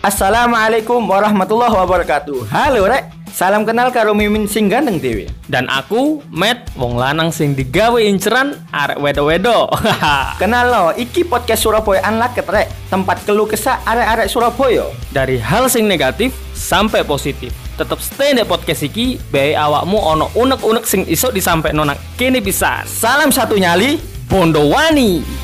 Assalamualaikum warahmatullahi wabarakatuh. Halo rek, salam kenal karo Mimin sing ganteng dewe. Dan aku, Matt, wong lanang sing digawe inceran arek wedo-wedo. Kenal lo, iki podcast Surabaya Unlocked rek, tempat keluh kesah arek-arek Surabaya. Dari hal sing negatif sampai positif. Tetep stay di podcast iki, bayi awakmu ono unek-unek sing iso disampe nonak kini bisa. Salam satu nyali, Bondowani.